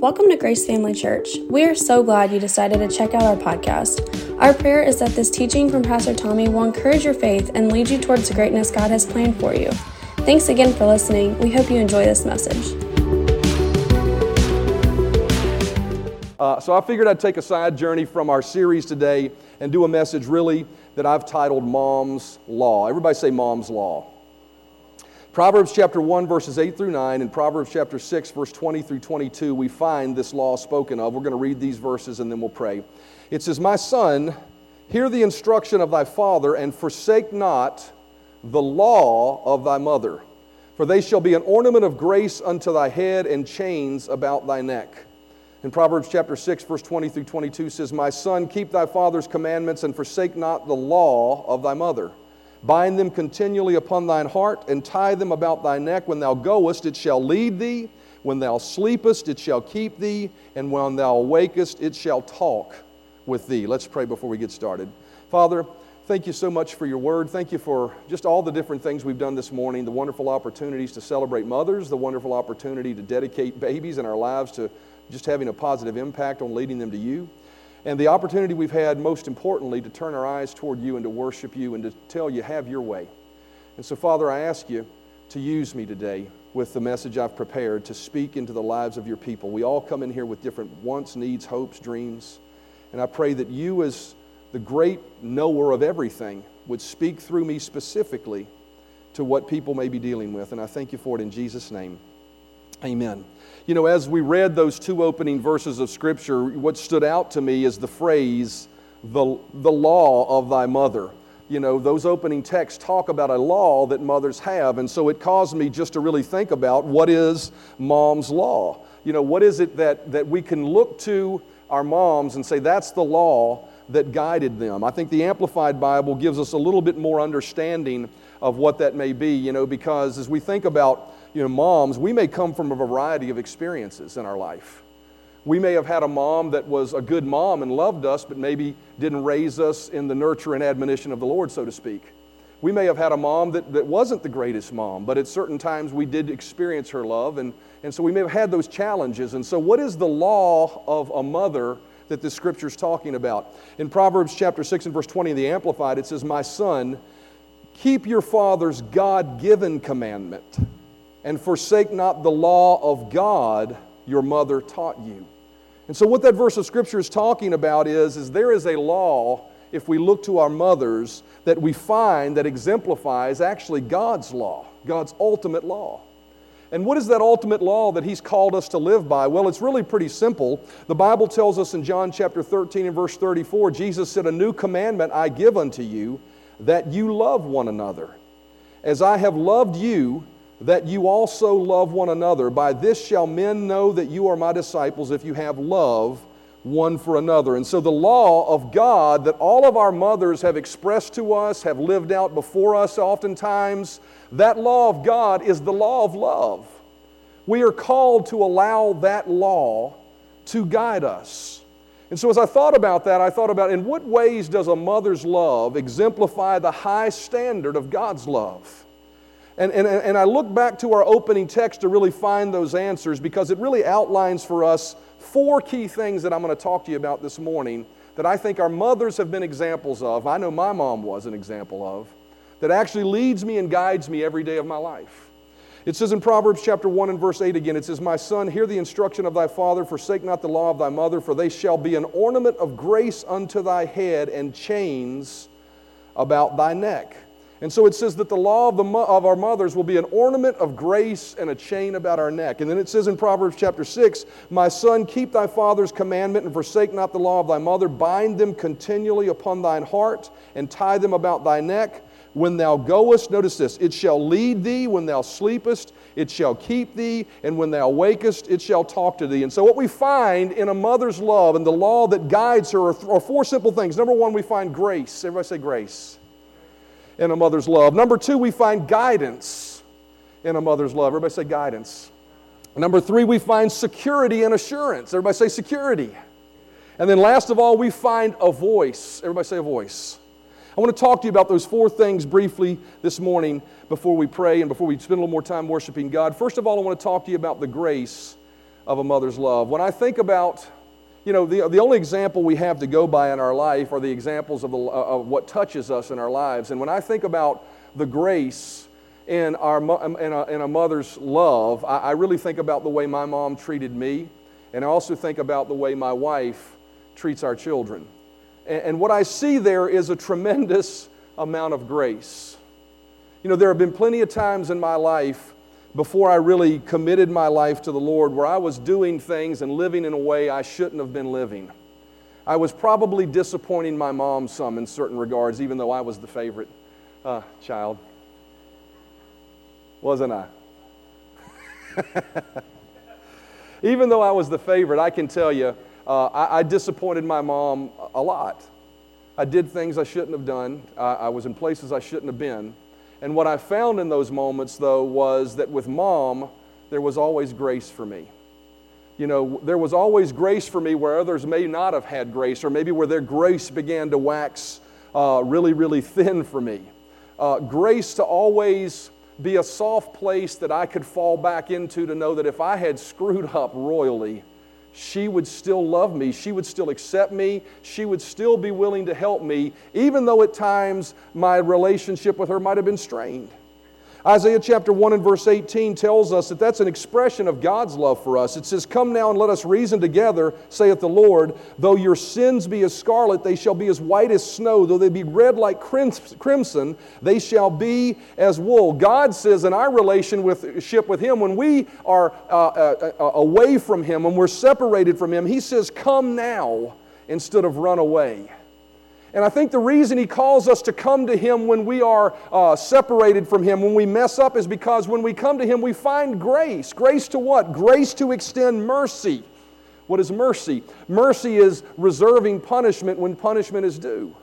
Welcome to Grace Family Church. We are so glad you decided to check out our podcast. Our prayer is that this teaching from Pastor Tommy will encourage your faith and lead you towards the greatness God has planned for you. Thanks again for listening. We hope you enjoy this message. Uh, so I figured I'd take a side journey from our series today and do a message really that I've titled Mom's Law. Everybody say Mom's Law. Proverbs chapter 1, verses 8 through 9, and Proverbs chapter 6, verse 20 through 22, we find this law spoken of. We're going to read these verses and then we'll pray. It says, My son, hear the instruction of thy father, and forsake not the law of thy mother. For they shall be an ornament of grace unto thy head and chains about thy neck. In Proverbs chapter 6, verse 20 through 22 says, My son, keep thy father's commandments and forsake not the law of thy mother. Bind them continually upon thine heart, and tie them about thy neck. When thou goest, it shall lead thee. When thou sleepest, it shall keep thee. And when thou awakest, it shall talk with thee. Let's pray before we get started. Father, thank you so much for your word. Thank you for just all the different things we've done this morning, the wonderful opportunities to celebrate mothers, the wonderful opportunity to dedicate babies in our lives to just having a positive impact on leading them to you and the opportunity we've had, most importantly, to turn our eyes toward you and to worship you and to tell you, have your way. And so, Father, I ask you to use me today with the message I've prepared to speak into the lives of your people. We all come in here with different wants, needs, hopes, dreams. And I pray that you, as the great knower of everything, would speak through me specifically to what people may be dealing with. And I thank you for it in Jesus' name. Amen. You know, as we read those two opening verses of Scripture, what stood out to me is the phrase, the, the law of thy mother. You know, those opening texts talk about a law that mothers have, and so it caused me just to really think about what is mom's law? You know, what is it that, that we can look to our moms and say, that's the law that guided them? I think the Amplified Bible gives us a little bit more understanding of what that may be, you know, because as we think about you know, moms, we may come from a variety of experiences in our life. We may have had a mom that was a good mom and loved us, but maybe didn't raise us in the nurture and admonition of the Lord, so to speak. We may have had a mom that, that wasn't the greatest mom, but at certain times we did experience her love, and, and so we may have had those challenges. And so, what is the law of a mother that the scripture is talking about? In Proverbs chapter 6 and verse 20 in the Amplified, it says, My son, keep your father's God given commandment and forsake not the law of God your mother taught you. And so, what that verse of Scripture is talking about is, is there is a law, if we look to our mothers, that we find that exemplifies actually God's law, God's ultimate law. And what is that ultimate law that He's called us to live by? Well, it's really pretty simple. The Bible tells us in John chapter 13 and verse 34 Jesus said, A new commandment I give unto you, that you love one another. As I have loved you, that you also love one another. By this shall men know that you are my disciples if you have love one for another. And so, the law of God that all of our mothers have expressed to us, have lived out before us oftentimes, that law of God is the law of love. We are called to allow that law to guide us. And so, as I thought about that, I thought about in what ways does a mother's love exemplify the high standard of God's love? And, and, and I look back to our opening text to really find those answers because it really outlines for us four key things that I'm going to talk to you about this morning that I think our mothers have been examples of. I know my mom was an example of, that actually leads me and guides me every day of my life. It says in Proverbs chapter 1 and verse 8 again, it says, My son, hear the instruction of thy father, forsake not the law of thy mother, for they shall be an ornament of grace unto thy head and chains about thy neck. And so it says that the law of, the, of our mothers will be an ornament of grace and a chain about our neck. And then it says in Proverbs chapter 6, My son, keep thy father's commandment and forsake not the law of thy mother. Bind them continually upon thine heart and tie them about thy neck. When thou goest, notice this, it shall lead thee. When thou sleepest, it shall keep thee. And when thou wakest, it shall talk to thee. And so, what we find in a mother's love and the law that guides her are, are four simple things. Number one, we find grace. Everybody say grace in a mother's love. Number two, we find guidance in a mother's love. Everybody say guidance. Number three, we find security and assurance. Everybody say security. And then last of all, we find a voice. Everybody say a voice. I want to talk to you about those four things briefly this morning before we pray and before we spend a little more time worshiping God. First of all, I want to talk to you about the grace of a mother's love. When I think about, you know, the, the only example we have to go by in our life are the examples of, the, uh, of what touches us in our lives. And when I think about the grace in, our, um, in, a, in a mother's love, I, I really think about the way my mom treated me, and I also think about the way my wife treats our children. And, and what I see there is a tremendous amount of grace. You know, there have been plenty of times in my life before I really committed my life to the Lord where I was doing things and living in a way I shouldn't have been living. I was probably disappointing my mom some in certain regards, even though I was the favorite uh, child. Wasn't I? even though I was the favorite, I can tell you, uh, I, I, disappointed my mom a lot. I did things I shouldn't have done, I, I was in places I shouldn't have been. And what I found in those moments, though, was that with mom, there was always grace for me. You know, there was always grace for me where others may not have had grace, or maybe where their grace began to wax uh, really, really thin for me. Uh, grace to always be a soft place that I could fall back into to know that if I had screwed up royally, she would still love me. She would still accept me. She would still be willing to help me, even though at times my relationship with her might have been strained. Isaiah chapter 1 and verse 18 tells us that that's an expression of God's love for us. It says, Come now and let us reason together, saith the Lord. Though your sins be as scarlet, they shall be as white as snow. Though they be red like crimson, they shall be as wool. God says in our relationship with Him, when we are uh, uh, uh, away from Him, when we're separated from Him, He says, Come now instead of run away. And I think the reason he calls us to come to him when we are uh, separated from him, when we mess up, is because when we come to him, we find grace. Grace to what? Grace to extend mercy. What is mercy? Mercy is reserving punishment when punishment is due.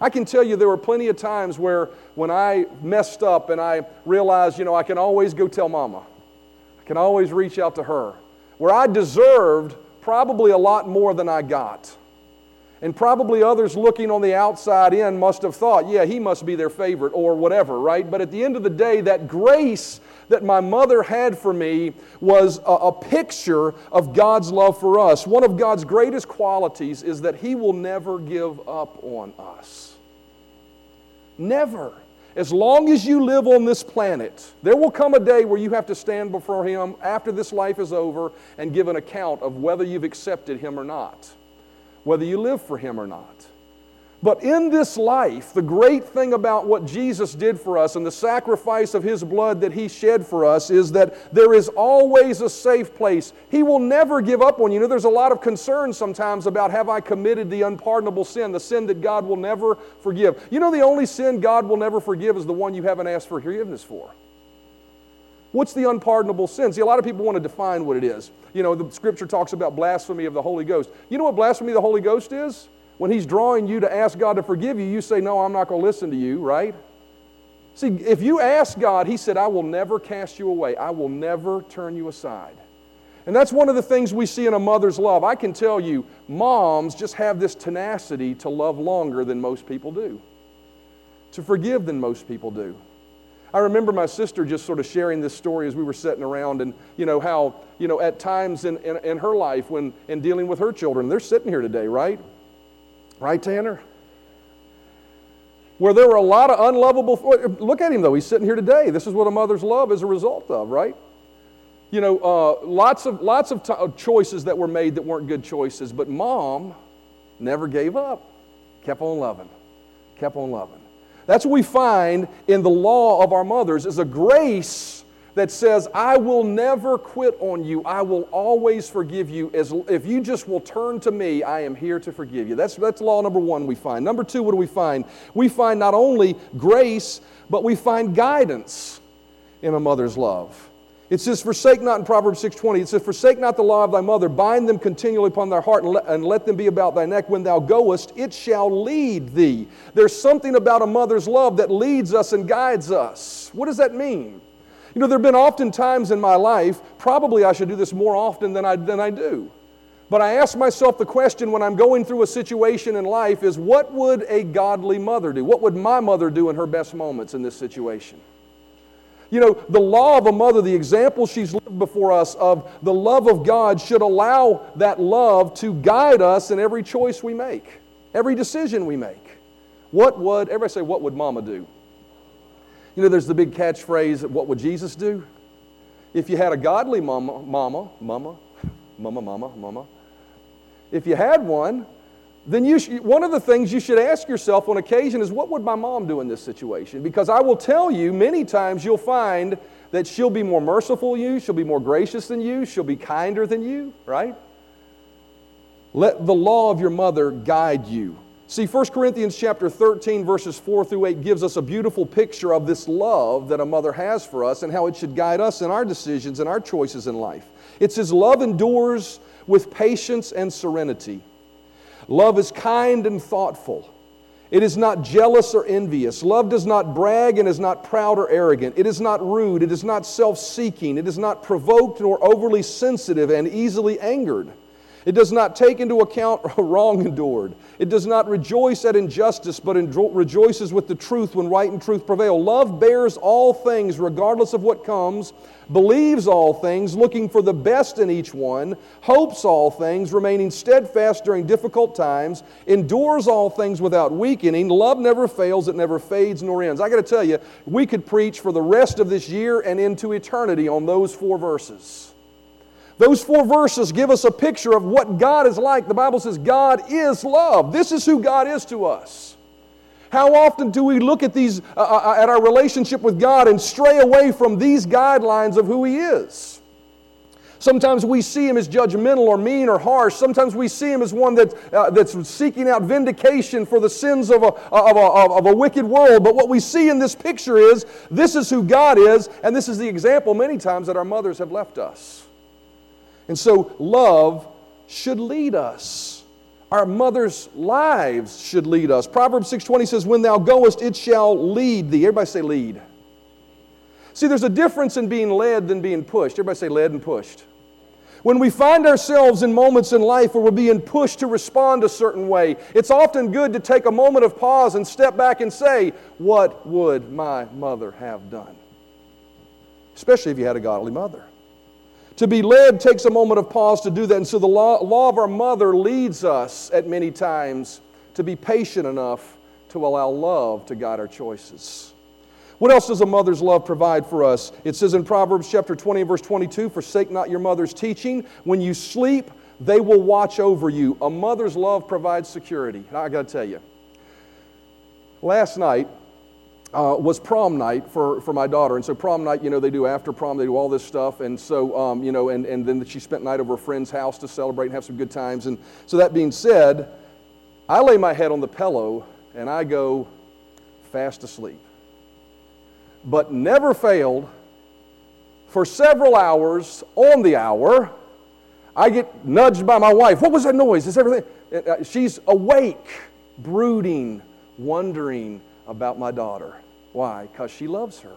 I can tell you there were plenty of times where when I messed up and I realized, you know, I can always go tell mama, I can always reach out to her, where I deserved probably a lot more than I got. And probably others looking on the outside in must have thought, yeah, he must be their favorite or whatever, right? But at the end of the day, that grace that my mother had for me was a, a, picture of God's love for us. One of God's greatest qualities is that He will never give up on us. Never. As long as you live on this planet, there will come a day where you have to stand before Him after this life is over and give an account of whether you've accepted Him or not whether you live for Him or not. But in this life, the great thing about what Jesus did for us and the sacrifice of His blood that He shed for us is that there is always a safe place. He will never give up on you. You know, there's a lot of concern sometimes about have I committed the unpardonable sin, the sin that God will never forgive. You know, the only sin God will never forgive is the one you haven't asked for forgiveness for. What's the unpardonable sin? See, a lot of people want to define what it is. You know, the scripture talks about blasphemy of the Holy Ghost. You know what blasphemy of the Holy Ghost is? When He's drawing you to ask God to forgive you, you say, No, I'm not going to listen to you, right? See, if you ask God, He said, I will never cast you away, I will never turn you aside. And that's one of the things we see in a mother's love. I can tell you, moms just have this tenacity to love longer than most people do, to forgive than most people do. I remember my sister just sort of sharing this story as we were sitting around, and you know how you know at times in, in, in her life when in dealing with her children, they're sitting here today, right? Right, Tanner? Where there were a lot of unlovable. Look at him though; he's sitting here today. This is what a mother's love is a result of, right? You know, uh, lots of lots of t- choices that were made that weren't good choices, but mom never gave up, kept on loving, kept on loving. That's what we find in the law of our mothers is a grace that says, I will never quit on you. I will always forgive you. As, if you just will turn to me, I am here to forgive you. That's, that's law number one we find. Number two, what do we find? We find not only grace, but we find guidance in a mother's love. It says, Forsake not in Proverbs 6.20, it says, Forsake not the law of thy mother, bind them continually upon thy heart, and let, and let them be about thy neck. When thou goest, it shall lead thee. There's something about a mother's love that leads us and guides us. What does that mean? You know, there have been often times in my life, probably I should do this more often than I, than I do. But I ask myself the question when I'm going through a situation in life is what would a godly mother do? What would my mother do in her best moments in this situation? You know, the law of a mother, the example she's lived before us of the love of God should allow that love to guide us in every choice we make, every decision we make. What would, everybody say, what would mama do? You know, there's the big catchphrase, what would Jesus do? If you had a godly mama, mama, mama, mama, mama, mama, if you had one, then you sh- one of the things you should ask yourself on occasion is what would my mom do in this situation? Because I will tell you, many times you'll find that she'll be more merciful you, she'll be more gracious than you, she'll be kinder than you, right? Let the law of your mother guide you. See, 1 Corinthians chapter 13, verses 4 through 8 gives us a beautiful picture of this love that a mother has for us and how it should guide us in our decisions and our choices in life. It says, Love endures with patience and serenity. Love is kind and thoughtful. It is not jealous or envious. Love does not brag and is not proud or arrogant. It is not rude. It is not self seeking. It is not provoked nor overly sensitive and easily angered. It does not take into account a wrong endured. It does not rejoice at injustice, but rejoices with the truth when right and truth prevail. Love bears all things, regardless of what comes, believes all things, looking for the best in each one, hopes all things, remaining steadfast during difficult times, endures all things without weakening. Love never fails, it never fades nor ends. I got to tell you, we could preach for the rest of this year and into eternity on those four verses. Those four verses give us a picture of what God is like. The Bible says God is love. This is who God is to us. How often do we look at these uh, uh, at our relationship with God and stray away from these guidelines of who He is? Sometimes we see him as judgmental or mean or harsh. Sometimes we see him as one that, uh, that's seeking out vindication for the sins of a, of, a, of a wicked world. But what we see in this picture is this is who God is, and this is the example many times that our mothers have left us. And so love should lead us. Our mother's lives should lead us. Proverbs 6:20 says, "When thou goest, it shall lead thee." Everybody say lead. See, there's a difference in being led than being pushed. Everybody say led and pushed. When we find ourselves in moments in life where we're being pushed to respond a certain way, it's often good to take a moment of pause and step back and say, What would my mother have done? Especially if you had a godly mother. To be led takes a moment of pause to do that. And so the law, law of our mother leads us at many times to be patient enough to allow love to guide our choices. What else does a mother's love provide for us? It says in Proverbs chapter 20 verse 22, forsake not your mother's teaching. When you sleep, they will watch over you. A mother's love provides security. I got to tell you. Last night, uh, was prom night for, for my daughter. And so prom night, you know, they do after prom, they do all this stuff. And so, um, you know, and, and then she spent night over a friend's house to celebrate and have some good times. And so that being said, I lay my head on the pillow and I go fast asleep. But never failed, for several hours on the hour, I get nudged by my wife. What was that noise? Is everything? Uh, she's awake, brooding, wondering about my daughter. Why? Because she loves her.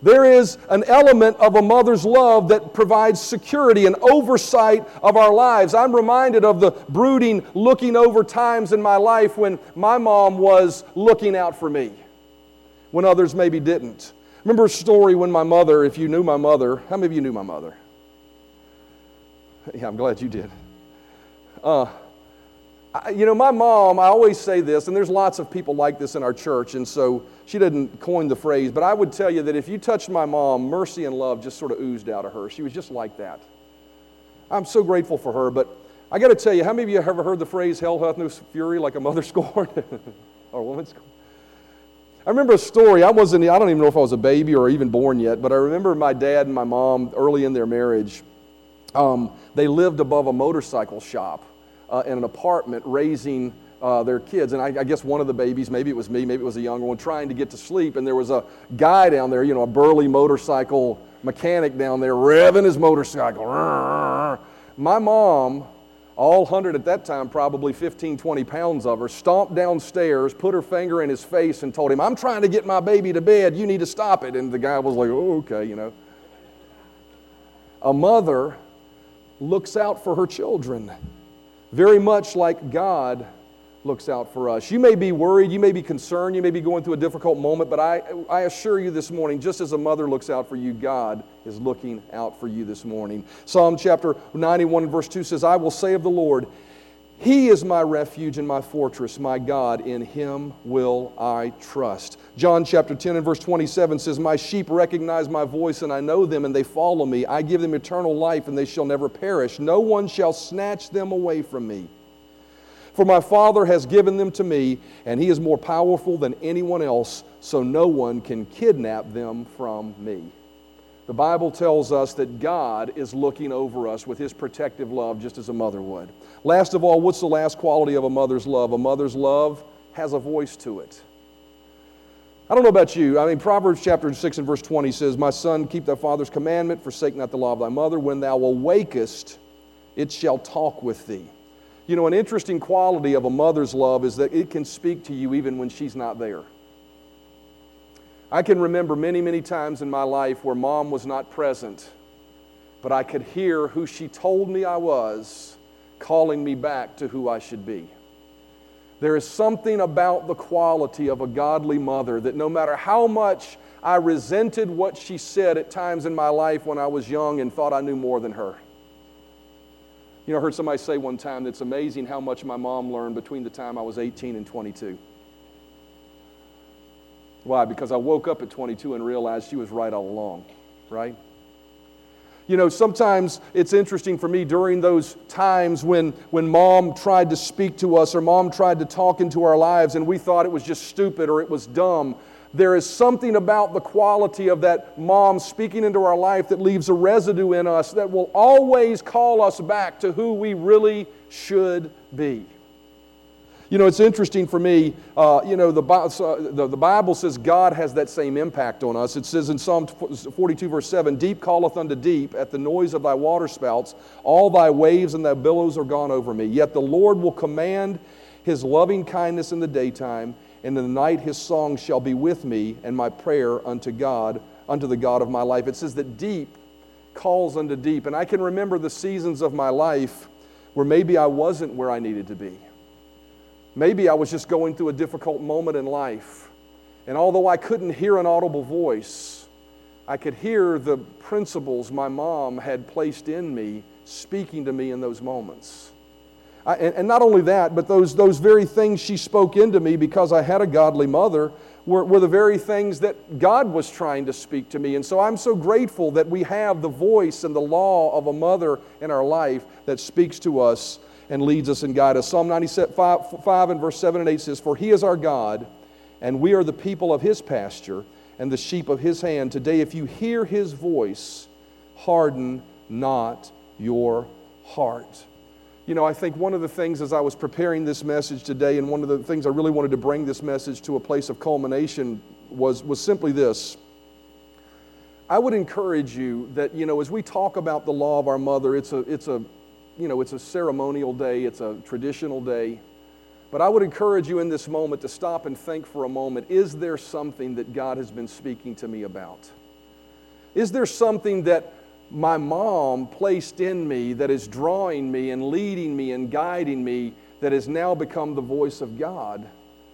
There is an element of a mother's love that provides security and oversight of our lives. I'm reminded of the brooding, looking over times in my life when my mom was looking out for me, when others maybe didn't. Remember a story when my mother, if you knew my mother, how many of you knew my mother? Yeah, I'm glad you did. Uh, you know, my mom, I always say this, and there's lots of people like this in our church, and so she didn't coin the phrase, but I would tell you that if you touched my mom, mercy and love just sort of oozed out of her. She was just like that. I'm so grateful for her, but I got to tell you, how many of you have ever heard the phrase, hell hath no fury like a mother scorned or a woman scorned? I remember a story. I wasn't, I don't even know if I was a baby or even born yet, but I remember my dad and my mom early in their marriage. Um, they lived above a motorcycle shop uh, in an apartment raising uh, their kids. And I, I, guess one of the babies, maybe it was me, maybe it was a younger one, trying to get to sleep. And there was a guy down there, you know, a burly motorcycle mechanic down there revving his motorcycle. My mom, all 100 at that time, probably 15, 20 pounds of her, stomped downstairs, put her finger in his face, and told him, I'm trying to get my baby to bed. You need to stop it. And the guy was like, oh, okay, you know. A mother looks out for her children very much like God looks out for us. You may be worried, you may be concerned, you may be going through a difficult moment, but I, I assure you this morning, just as a mother looks out for you, God is looking out for you this morning. Psalm chapter 91 verse 2 says, I will say of the Lord, He is my refuge and my fortress, my God, in Him will I trust. John chapter 10 and verse 27 says, My sheep recognize my voice, and I know them, and they follow me. I give them eternal life, and they shall never perish. No one shall snatch them away from me. For my Father has given them to me, and He is more powerful than anyone else, so no one can kidnap them from me. The Bible tells us that God is looking over us with His protective love, just as a mother would. Last of all, what's the last quality of a mother's love? A mother's love has a voice to it. I don't know about you. I mean, Proverbs chapter 6 and verse 20 says, My son, keep thy father's commandment, forsake not the law of thy mother. When thou awakest, it shall talk with thee. You know, an interesting quality of a mother's love is that it can speak to you even when she's not there. I can remember many, many times in my life where mom was not present, but I could hear who she told me I was calling me back to who I should be. There is something about the quality of a godly mother that no matter how much I resented what she said at times in my life when I was young and thought I knew more than her you know, I heard somebody say one time that it's amazing how much my mom learned between the time I was 18 and 22. Why? Because I woke up at 22 and realized she was right all along, right? You know, sometimes it's interesting for me during those times when, when mom tried to speak to us or mom tried to talk into our lives and we thought it was just stupid or it was dumb there is something about the quality of that mom speaking into our life that leaves a residue in us that will always call us back to who we really should be. You know, it's interesting for me, uh, you know, the, the, the Bible says God has that same impact on us. It says in Psalm 42, verse 7 Deep calleth unto deep at the noise of thy waterspouts, all thy waves and thy billows are gone over me. Yet the Lord will command his loving kindness in the daytime and in the night his song shall be with me, and my prayer unto God, unto the God of my life. It says that deep calls unto deep. And I can remember the seasons of my life where maybe I wasn't where I needed to be. Maybe I was just going through a difficult moment in life. And although I couldn't hear an audible voice, I could hear the principles my mom had placed in me speaking to me in those moments. I, and, and, not only that, but those, those very things she spoke into me because I had a godly mother were, were the very things that God was trying to speak to me. And so I'm so grateful that we have the voice and the law of a mother in our life that speaks to us and leads us and guides us. Psalm 95 5 and verse 7 and 8 says, For he is our God, and we are the people of his pasture and the sheep of his hand. Today, if you hear his voice, harden not your heart. You know, I think one of the things as I was preparing this message today, and one of the things I really wanted to bring this message to a place of culmination was, was simply this. I would encourage you that, you know, as we talk about the law of our mother, it's a, it's a, you know, it's a ceremonial day, it's a traditional day. But I would encourage you in this moment to stop and think for a moment is there something that God has been speaking to me about? Is there something that my mom placed in me that is drawing me and leading me and guiding me that has now become the voice of God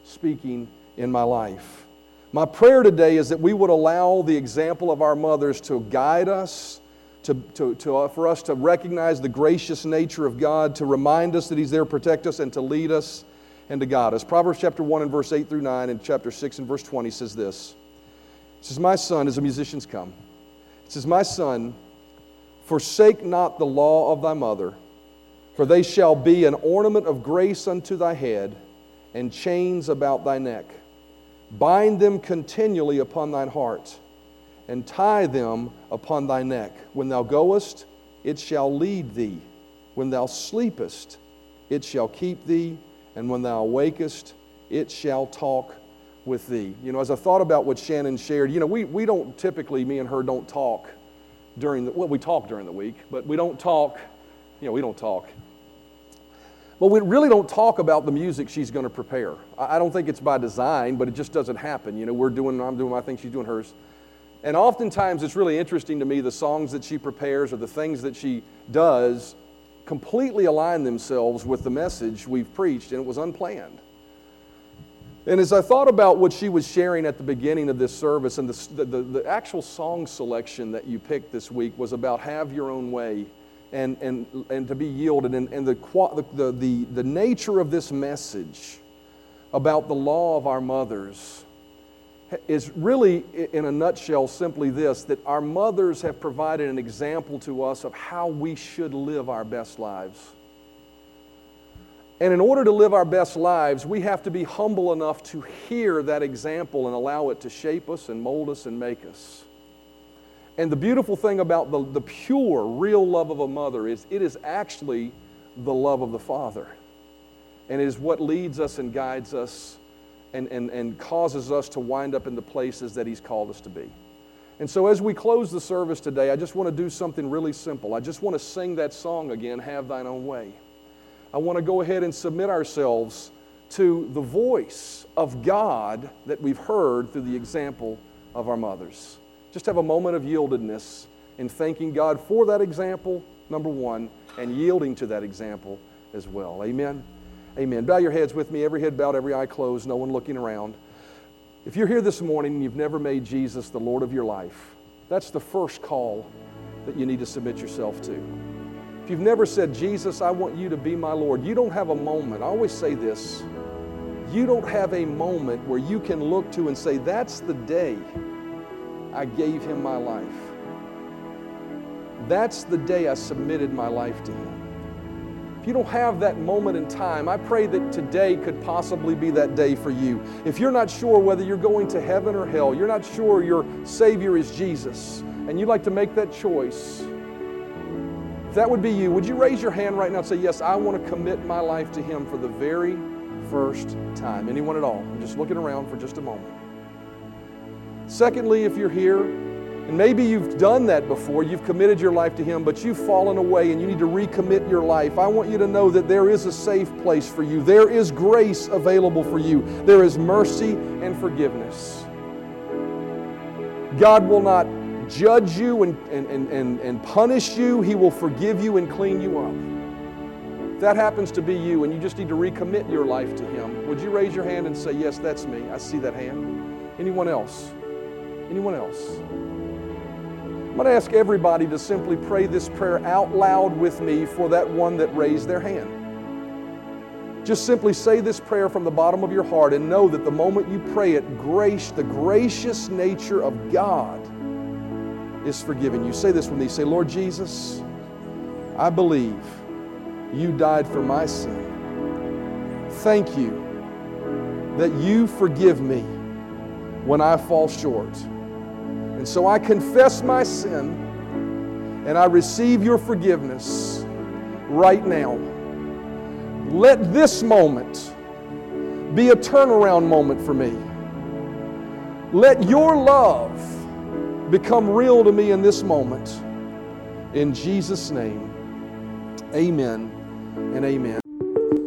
speaking in my life. My prayer today is that we would allow the example of our mothers to guide us, to, to, to, uh, for us to recognize the gracious nature of God, to remind us that He's there to protect us and to lead us and to guide us. Proverbs chapter 1 and verse 8 through 9 and chapter 6 and verse 20 says this. It says, My son, as the musicians come, it says, My son, Forsake not the law of thy mother, for they shall be an ornament of grace unto thy head, and chains about thy neck. Bind them continually upon thine heart, and tie them upon thy neck. When thou goest, it shall lead thee. When thou sleepest, it shall keep thee. And when thou awakest, it shall talk with thee. You know, as I thought about what Shannon shared, you know, we, we don't typically, me and her don't talk during the, well, we talk during the week, but we don't talk, you know, we don't talk. But we really don't talk about the music she's going to prepare. I don't think it's by design, but it just doesn't happen. You know, we're doing, I'm doing my thing, she's doing hers. And oftentimes it's really interesting to me the songs that she prepares or the things that she does completely align themselves with the message we've preached, and it was unplanned. And as I thought about what she was sharing at the beginning of this service, and the, the, the, actual song selection that you picked this week was about have your own way and, and, and to be yielded. And, and the, the, the, the nature of this message about the law of our mothers is really, in a nutshell, simply this that our mothers have provided an example to us of how we should live our best lives. And in order to live our best lives, we have to be humble enough to hear that example and allow it to shape us and mold us and make us. And the beautiful thing about the, the pure, real love of a mother is it is actually the love of the Father. And it is what leads us and guides us and, and, and causes us to wind up in the places that He's called us to be. And so, as we close the service today, I just want to do something really simple. I just want to sing that song again, Have Thine Own Way. I want to go ahead and submit ourselves to the voice of God that we've heard through the example of our mothers. Just have a moment of yieldedness in thanking God for that example, number one, and yielding to that example as well. Amen. Amen. Bow your heads with me, every head bowed, every eye closed, no one looking around. If you're here this morning and you've never made Jesus the Lord of your life, that's the first call that you need to submit yourself to. If you've never said, Jesus, I want you to be my Lord, you don't have a moment. I always say this you don't have a moment where you can look to and say, That's the day I gave him my life. That's the day I submitted my life to him. If you don't have that moment in time, I pray that today could possibly be that day for you. If you're not sure whether you're going to heaven or hell, you're not sure your Savior is Jesus, and you'd like to make that choice, if that would be you, would you raise your hand right now and say, Yes, I want to commit my life to Him for the very first time? Anyone at all? I'm just looking around for just a moment. Secondly, if you're here, and maybe you've done that before, you've committed your life to Him, but you've fallen away and you need to recommit your life. I want you to know that there is a safe place for you. There is grace available for you. There is mercy and forgiveness. God will not judge you and, and, and, and, punish you, He will forgive you and clean you up. If that happens to be you and you just need to recommit your life to Him, would you raise your hand and say, Yes, that's me? I see that hand. Anyone else? Anyone else? I'm going to ask everybody to simply pray this prayer out loud with me for that one that raised their hand. Just simply say this prayer from the bottom of your heart and know that the moment you pray it, grace, the gracious nature of God is forgiven you. Say this with me. Say, Lord Jesus, I believe you died for my sin. Thank you that you forgive me when I fall short. And so I confess my sin and I receive your forgiveness right now. Let this moment be a turnaround moment for me. Let your love become real to me in this moment. In Jesus' name, amen and amen.